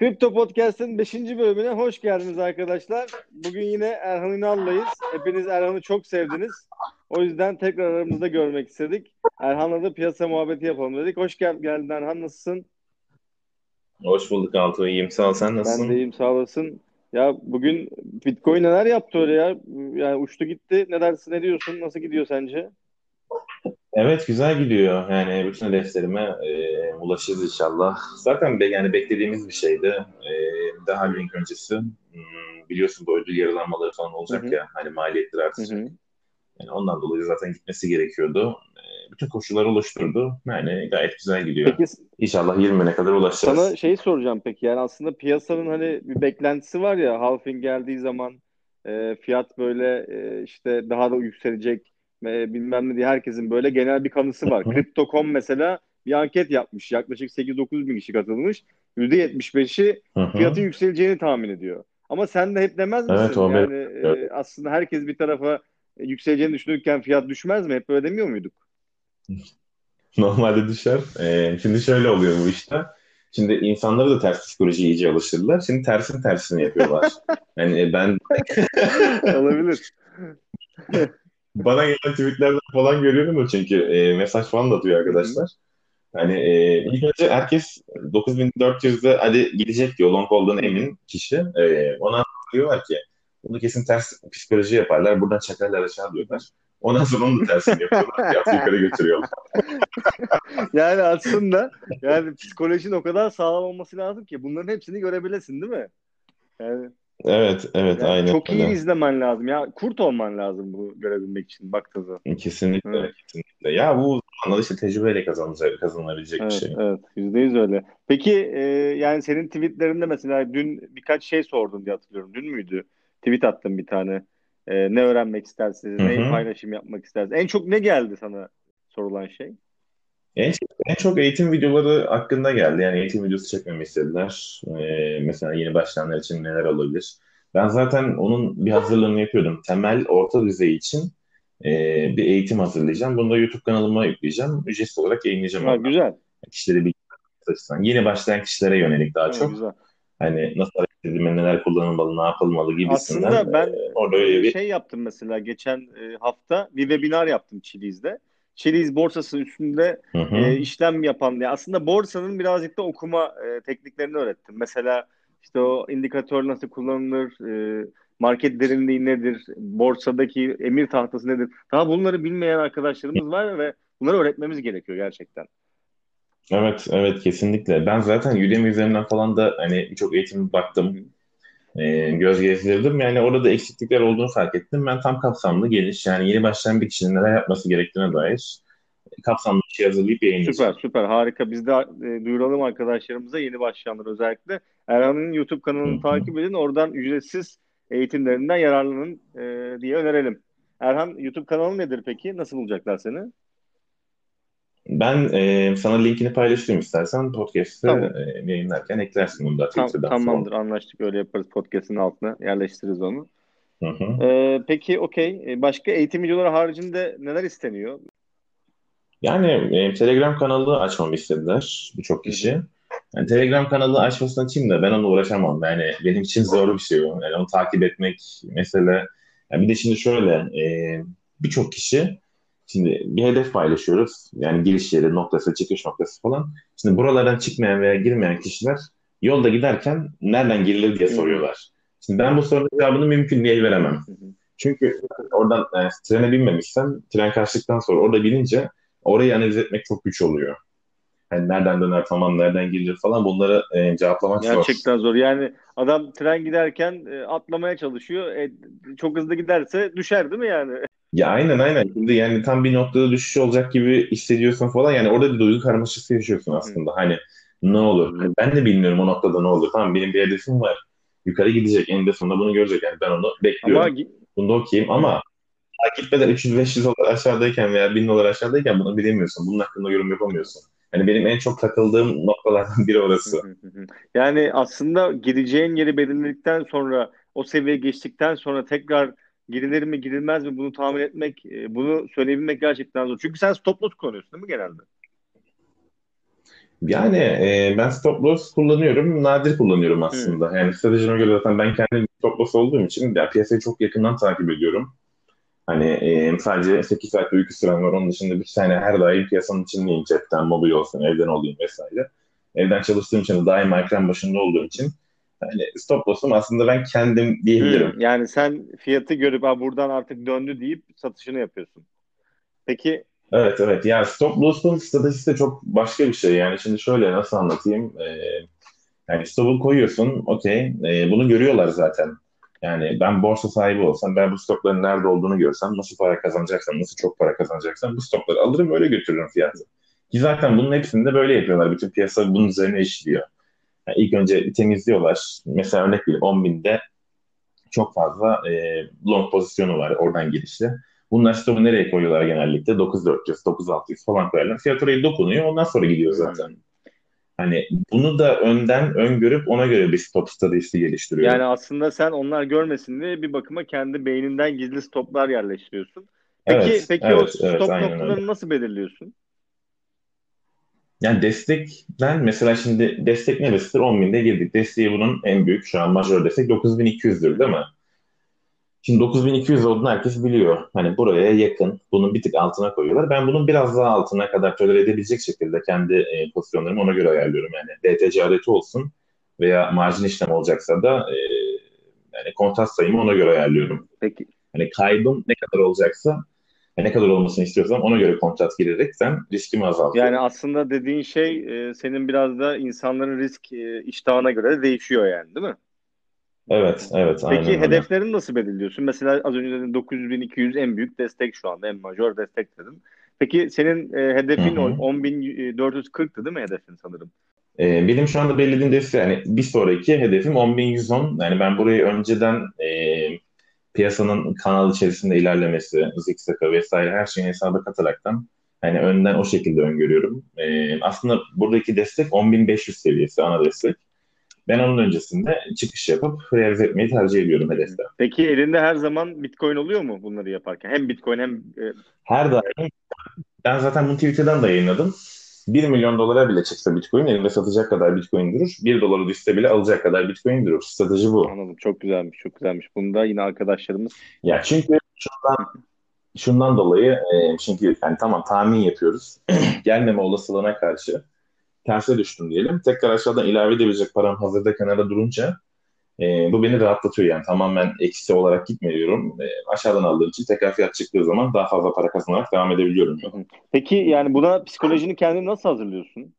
Kripto Podcast'ın 5. bölümüne hoş geldiniz arkadaşlar. Bugün yine Erhan Ünal'layız. Hepiniz Erhan'ı çok sevdiniz. O yüzden tekrar aramızda görmek istedik. Erhan'la da piyasa muhabbeti yapalım dedik. Hoş gel geldin Erhan. Nasılsın? Hoş bulduk Altuğ. İyiyim sağ ol. Sen nasılsın? Ben de iyiyim sağ olasın. Ya bugün Bitcoin neler yaptı öyle ya? Yani uçtu gitti. Ne dersin, ne diyorsun? Nasıl gidiyor sence? Evet güzel gidiyor. Yani bütün hedeflerime e, ulaşırız inşallah. Zaten be, yani beklediğimiz bir şeydi. E, daha link öncesi. Hmm, biliyorsun bu ödül yarılanmaları falan olacak Hı hı. ya. Hani maliyetleri Hı artacak. hı. Yani ondan dolayı zaten gitmesi gerekiyordu. E, bütün koşulları oluşturdu. Yani gayet güzel gidiyor. Peki İnşallah 20'ne kadar ulaşacağız. sana şeyi soracağım peki. Yani aslında piyasanın hani bir beklentisi var ya halving geldiği zaman e, fiyat böyle e, işte daha da yükselecek ve bilmem ne diye herkesin böyle genel bir kanısı var. Crypto.com mesela bir anket yapmış. Yaklaşık 8-9 bin kişi katılmış. %75'i Hı hı. fiyatın yükseleceğini tahmin ediyor. Ama sen de hep demez misin? Evet o Yani e, aslında herkes bir tarafa yükseleceğini düşünürken fiyat düşmez mi? Hep öyle demiyor muyduk? Normalde düşer. Ee, şimdi şöyle oluyor bu işte. Şimdi insanları da ters psikolojiye iyice alıştırdılar. Şimdi tersin tersini yapıyorlar. Yani ben Olabilir. Bana gelen tweetlerden falan görüyorum da çünkü e, mesaj falan da atıyor arkadaşlar. Hani e, ilk önce herkes 9400'de hadi gidecek diyor long olduğuna emin kişi. E, ona diyorlar ki bunu kesin ters psikoloji yaparlar. Buradan çakarlar aşağı diyorlar. Ondan sonra onun da tersini yapıyorlar. Fiyatı yukarı götürüyorlar. Yani aslında yani psikolojinin o kadar sağlam olması lazım ki bunların hepsini görebilesin değil mi? Yani, Evet, evet yani aynen çok iyi öyle. izlemen lazım. Ya kurt olman lazım bu görebilmek için baktığın zaman. Kesinlikle, Evet, kesinlikle. Ya bu zamanlar işte tecrübeyle kazanılacak, kazanılabilecek bir evet, şey. evet. Yüzde yüz öyle. Peki e, yani senin tweetlerinde mesela dün birkaç şey sordun diye hatırlıyorum. Dün müydü? Tweet attın bir tane. E, ne öğrenmek istersiniz? Hı Neyi hı. paylaşım yapmak istersiniz? En çok ne geldi sana sorulan şey? En, en çok eğitim videoları hakkında geldi. Yani eğitim videosu çekmemi istediler. Ee, mesela yeni başlayanlar için neler olabilir? Ben zaten onun bir hazırlığını yapıyordum. Temel orta düzey için e, bir eğitim hazırlayacağım. Bunu da YouTube kanalıma yükleyeceğim. Ücretsiz olarak yayınlayacağım Ha, güzel. Kişileri bir açısından. Yeni başlayan kişilere yönelik daha Ha, çok. güzel. Hani nasıl hareket edilmeli, neler kullanılmalı, ne yapılmalı gibisinden. Aslında ben e, orada öyle bir şey yaptım mesela geçen e, hafta bir webinar yaptım Chili's'de. Chili's borsasının üstünde hı hı, e, işlem yapan diye. Aslında borsanın birazcık da okuma e, tekniklerini öğrettim. Mesela işte o indikatör nasıl kullanılır, e, market derinliği nedir, borsadaki emir tahtası nedir. Daha bunları bilmeyen arkadaşlarımız var ve bunları öğretmemiz gerekiyor gerçekten. Evet, evet kesinlikle. Ben zaten Udemy üzerinden falan da hani birçok eğitim baktım. E, göz gezdirdim. Yani orada da eksiklikler olduğunu fark ettim. Ben tam kapsamlı geniş yani yeni başlayan bir kişinin neler yapması gerektiğine dair kapsamlı bir şey hazırlayıp Süper yayınlayacağım. süper harika. Biz de e, duyuralım arkadaşlarımıza yeni başlayanlar özellikle. Erhan'ın YouTube kanalını hı. takip edin. Oradan ücretsiz eğitimlerinden yararlanın e, diye önerelim. Erhan YouTube kanalı nedir peki? Nasıl bulacaklar seni? Ben e, sana linkini paylaşayım istersen podcast'te Tamam. e, yayınlarken eklersin bunu da Twitter'dan tamamdır anlaştık öyle yaparız podcast'ın altına yerleştiririz onu. Hı hı. E, peki okey. E, başka eğitim videoları haricinde neler isteniyor? Yani e, Telegram kanalı açmamı istediler birçok hı. kişi. Yani Telegram kanalı açmasını için de ben onunla uğraşamam. Yani benim için zor bir şey o. Yani onu takip etmek mesela. Yani bir de şimdi şöyle e, birçok kişi şimdi bir hedef paylaşıyoruz. Yani giriş yeri noktası, çıkış noktası falan. Şimdi buralardan çıkmayan veya girmeyen kişiler yolda giderken nereden girilir diye soruyorlar. Şimdi ben bu sorunun cevabını mümkün değil veremem. Çünkü oradan e, trene binmemişsen tren kaçtıktan sonra orada binince orayı analiz etmek çok güç oluyor. Hani nereden döner tamam nereden girilir falan bunları e, cevaplamak zor. Gerçekten zor. Yani adam tren giderken e, atlamaya çalışıyor. E, çok hızlı giderse düşer değil mi yani? Ya aynen aynen. Şimdi yani tam bir noktada düşüş olacak gibi hissediyorsun falan. Yani orada bir duygu karmaşası yaşıyorsun aslında. Hani ne olur? Ben de bilmiyorum o noktada ne olur. Tamam benim bir hedefim var. Yukarı gidecek. Eninde sonunda bunu görecek. Yani ben onu Ama bekliyorum. Bunda okeyim Hı. ama daha gitmeden 300-500 dolar aşağıdayken veya 1000 dolar aşağıdayken bunu bilemiyorsun. Bunun hakkında yorum yapamıyorsun. Yani benim en çok takıldığım noktalardan biri orası. Yani aslında gireceğin yeri belirledikten sonra o seviyeye geçtikten sonra tekrar girilir mi girilmez mi bunu tahmin etmek, e, bunu söyleyebilmek gerçekten zor. Çünkü sen stop loss kullanıyorsun değil mi genelde? Yani e, ben stop loss kullanıyorum. Nadir kullanıyorum Hmm. aslında. Yani stratejime göre zaten ben kendim stop loss olduğum için ya, piyasayı çok yakından takip ediyorum. Hani e, sadece 8 saat uyku sürem var. Onun dışında bir tane her daim piyasanın içindeyim. Cepten, mobil olsun, evden olayım vesaire. Evden çalıştığım için de daim ekran başında olduğum için hani stop loss'um aslında ben kendim diyebilirim. Hmm. Yani sen fiyatı görüp ha, buradan artık döndü deyip satışını yapıyorsun. Peki Evet evet. Yani stop loss'un stratejisi de çok başka bir şey. Yani şimdi şöyle nasıl anlatayım? Ee, yani stop'u koyuyorsun. Okey. Ee, bunu görüyorlar zaten. Yani ben borsa sahibi olsam, ben bu stokların nerede olduğunu görsem, nasıl para kazanacaksam, nasıl çok para kazanacaksam bu stokları alırım öyle götürürüm fiyatı. Ki zaten bunun hepsini de böyle yapıyorlar. Bütün piyasa bunun üzerine işliyor. Yani ilk önce temizliyorlar. Mesela örnek veriyorum 10 binde çok fazla e, long pozisyonu var oradan girişli. Bunlar stopu nereye koyuyorlar genellikle? 9400, 9600 falan koyarlar. Fiyat orayı dokunuyor ondan sonra gidiyor zaten. Hani bunu da önden öngörüp ona göre bir stop stratejisi geliştiriyor. yani aslında sen onlar görmesin diye bir bakıma kendi beyninden gizli stoplar yerleştiriyorsun. Peki Evet, peki o evet, evet, stop öyle. noktalarını nasıl belirliyorsun? Yani destekten mesela şimdi destek neresidir? 10 binde girdik. Desteği bunun en büyük şu an majör destek 9200'dür değil mi? Şimdi 9200 olduğunu herkes biliyor. Hani buraya yakın. Bunun bir tık altına koyuyorlar. Ben bunun biraz daha altına kadar tolere edebilecek şekilde kendi e, pozisyonlarımı ona göre ayarlıyorum. Yani DTC adeti olsun veya marjin işlem olacaksa da e, yani kontrat sayımı ona göre ayarlıyorum. Peki Hani kaybım ne kadar olacaksa ne kadar olmasını istiyorsam ona göre kontrat girerekten riskimi yani azaltıyorum. aslında dediğin şey e, senin biraz da insanların risk e, iştahına göre de değişiyor yani değil mi? Evet, evet, aynen Peki öyle. hedeflerini nasıl belirliyorsun? Mesela az önce dedin 900.200 en büyük destek şu anda, en majör destek dedin. Peki senin e, hedefin o hı. 10.440'tı değil mi hedefin sanırım? Ee, benim şu anda belirlediğim destek yani bir sonraki hedefim 10.110. Yani ben burayı önceden e, piyasanın kanal içerisinde ilerlemesi, zikzaka vesaire her şeyi hesaba kataraktan yani önden o şekilde öngörüyorum. Ee, aslında buradaki destek 10.500 seviyesi ana destek. Ben onun öncesinde çıkış yapıp realize etmeyi tercih ediyorum hedefte. Peki elinde her zaman Bitcoin oluyor mu bunları yaparken? Hem Bitcoin hem e, Her daim ben zaten bunu Twitter'dan da yayınladım. 1 milyon dolara bile çıksa Bitcoin elinde satacak kadar Bitcoin durur. 1 doları düşse bile alacak kadar Bitcoin durur. Strateji bu. anladım. Çok güzelmiş, çok güzelmiş. Bunu da yine arkadaşlarımız Ya çünkü şundan, şundan dolayı e, çünkü yani tamam tahmin yapıyoruz. Gelmeme olasılığına karşı terse düştüm diyelim. Tekrar aşağıdan ilave edebilecek param hazırda kenara durunca e, bu beni rahatlatıyor yani tamamen eksi olarak gitmiyorum. E, aşağıdan aldığım için tekrar fiyat çıktığı zaman daha fazla para kazanarak devam edebiliyorum. Peki yani buna psikolojini kendin nasıl hazırlıyorsun?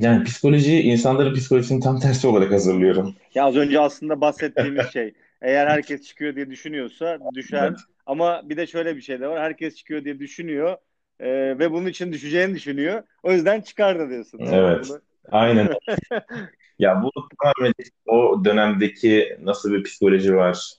Yani psikoloji, insanların psikolojisini tam tersi olarak hazırlıyorum. Ya az önce aslında bahsettiğimiz şey. Eğer herkes çıkıyor diye düşünüyorsa düşer. Evet. Ama bir de şöyle bir şey de var. Herkes çıkıyor diye düşünüyor e, ve bunun için düşeceğini düşünüyor. O yüzden çıkar da diyorsun. Evet. Bunu- Aynen. Ya bu tamamen o dönemdeki nasıl bir psikoloji var?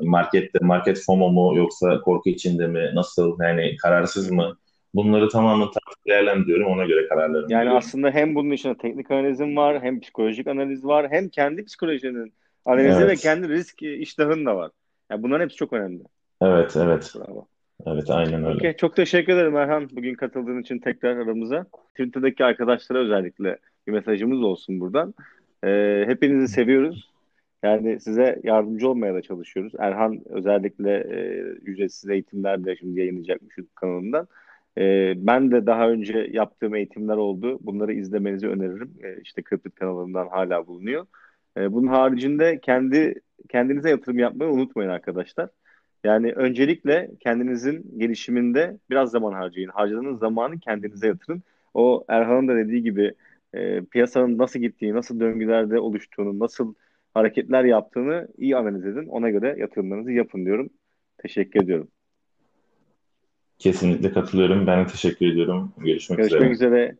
Markette, market FOMO mu yoksa korku içinde mi? Nasıl yani kararsız mı? Bunları tamamen tartıp değerlendiriyorum. Ona göre kararlarımı Yani veriyorum. aslında hem bunun içinde teknik analizin var, hem psikolojik analiz var, hem kendi psikolojinin analizi Evet. ve kendi risk iştahın da var. Yani bunların hepsi çok önemli. Evet, evet. Bravo. Evet, aynen öyle. Okey, çok teşekkür ederim Erhan bugün katıldığın için tekrar aramıza. Twitter'daki arkadaşlara özellikle bir mesajımız olsun buradan. Ee, hepinizi seviyoruz. Yani size yardımcı olmaya da çalışıyoruz. Erhan özellikle e, ücretsiz eğitimler de şimdi yayınlayacakmış YouTube kanalından. Ee, ben de daha önce yaptığım eğitimler oldu. Bunları izlemenizi öneririm. Ee, işte Kırpıt kanalından hala bulunuyor. Ee, bunun haricinde kendi kendinize yatırım yapmayı unutmayın arkadaşlar. Yani öncelikle kendinizin gelişiminde biraz zaman harcayın. Harcadığınız zamanı kendinize yatırın. O Erhan'ın da dediği gibi e, piyasanın nasıl gittiği, nasıl döngülerde oluştuğunu, nasıl hareketler yaptığını iyi analiz edin. Ona göre yatırımlarınızı yapın diyorum. Teşekkür ediyorum. Kesinlikle katılıyorum. Ben de teşekkür ediyorum. Görüşmek Görüşmek üzere. üzere.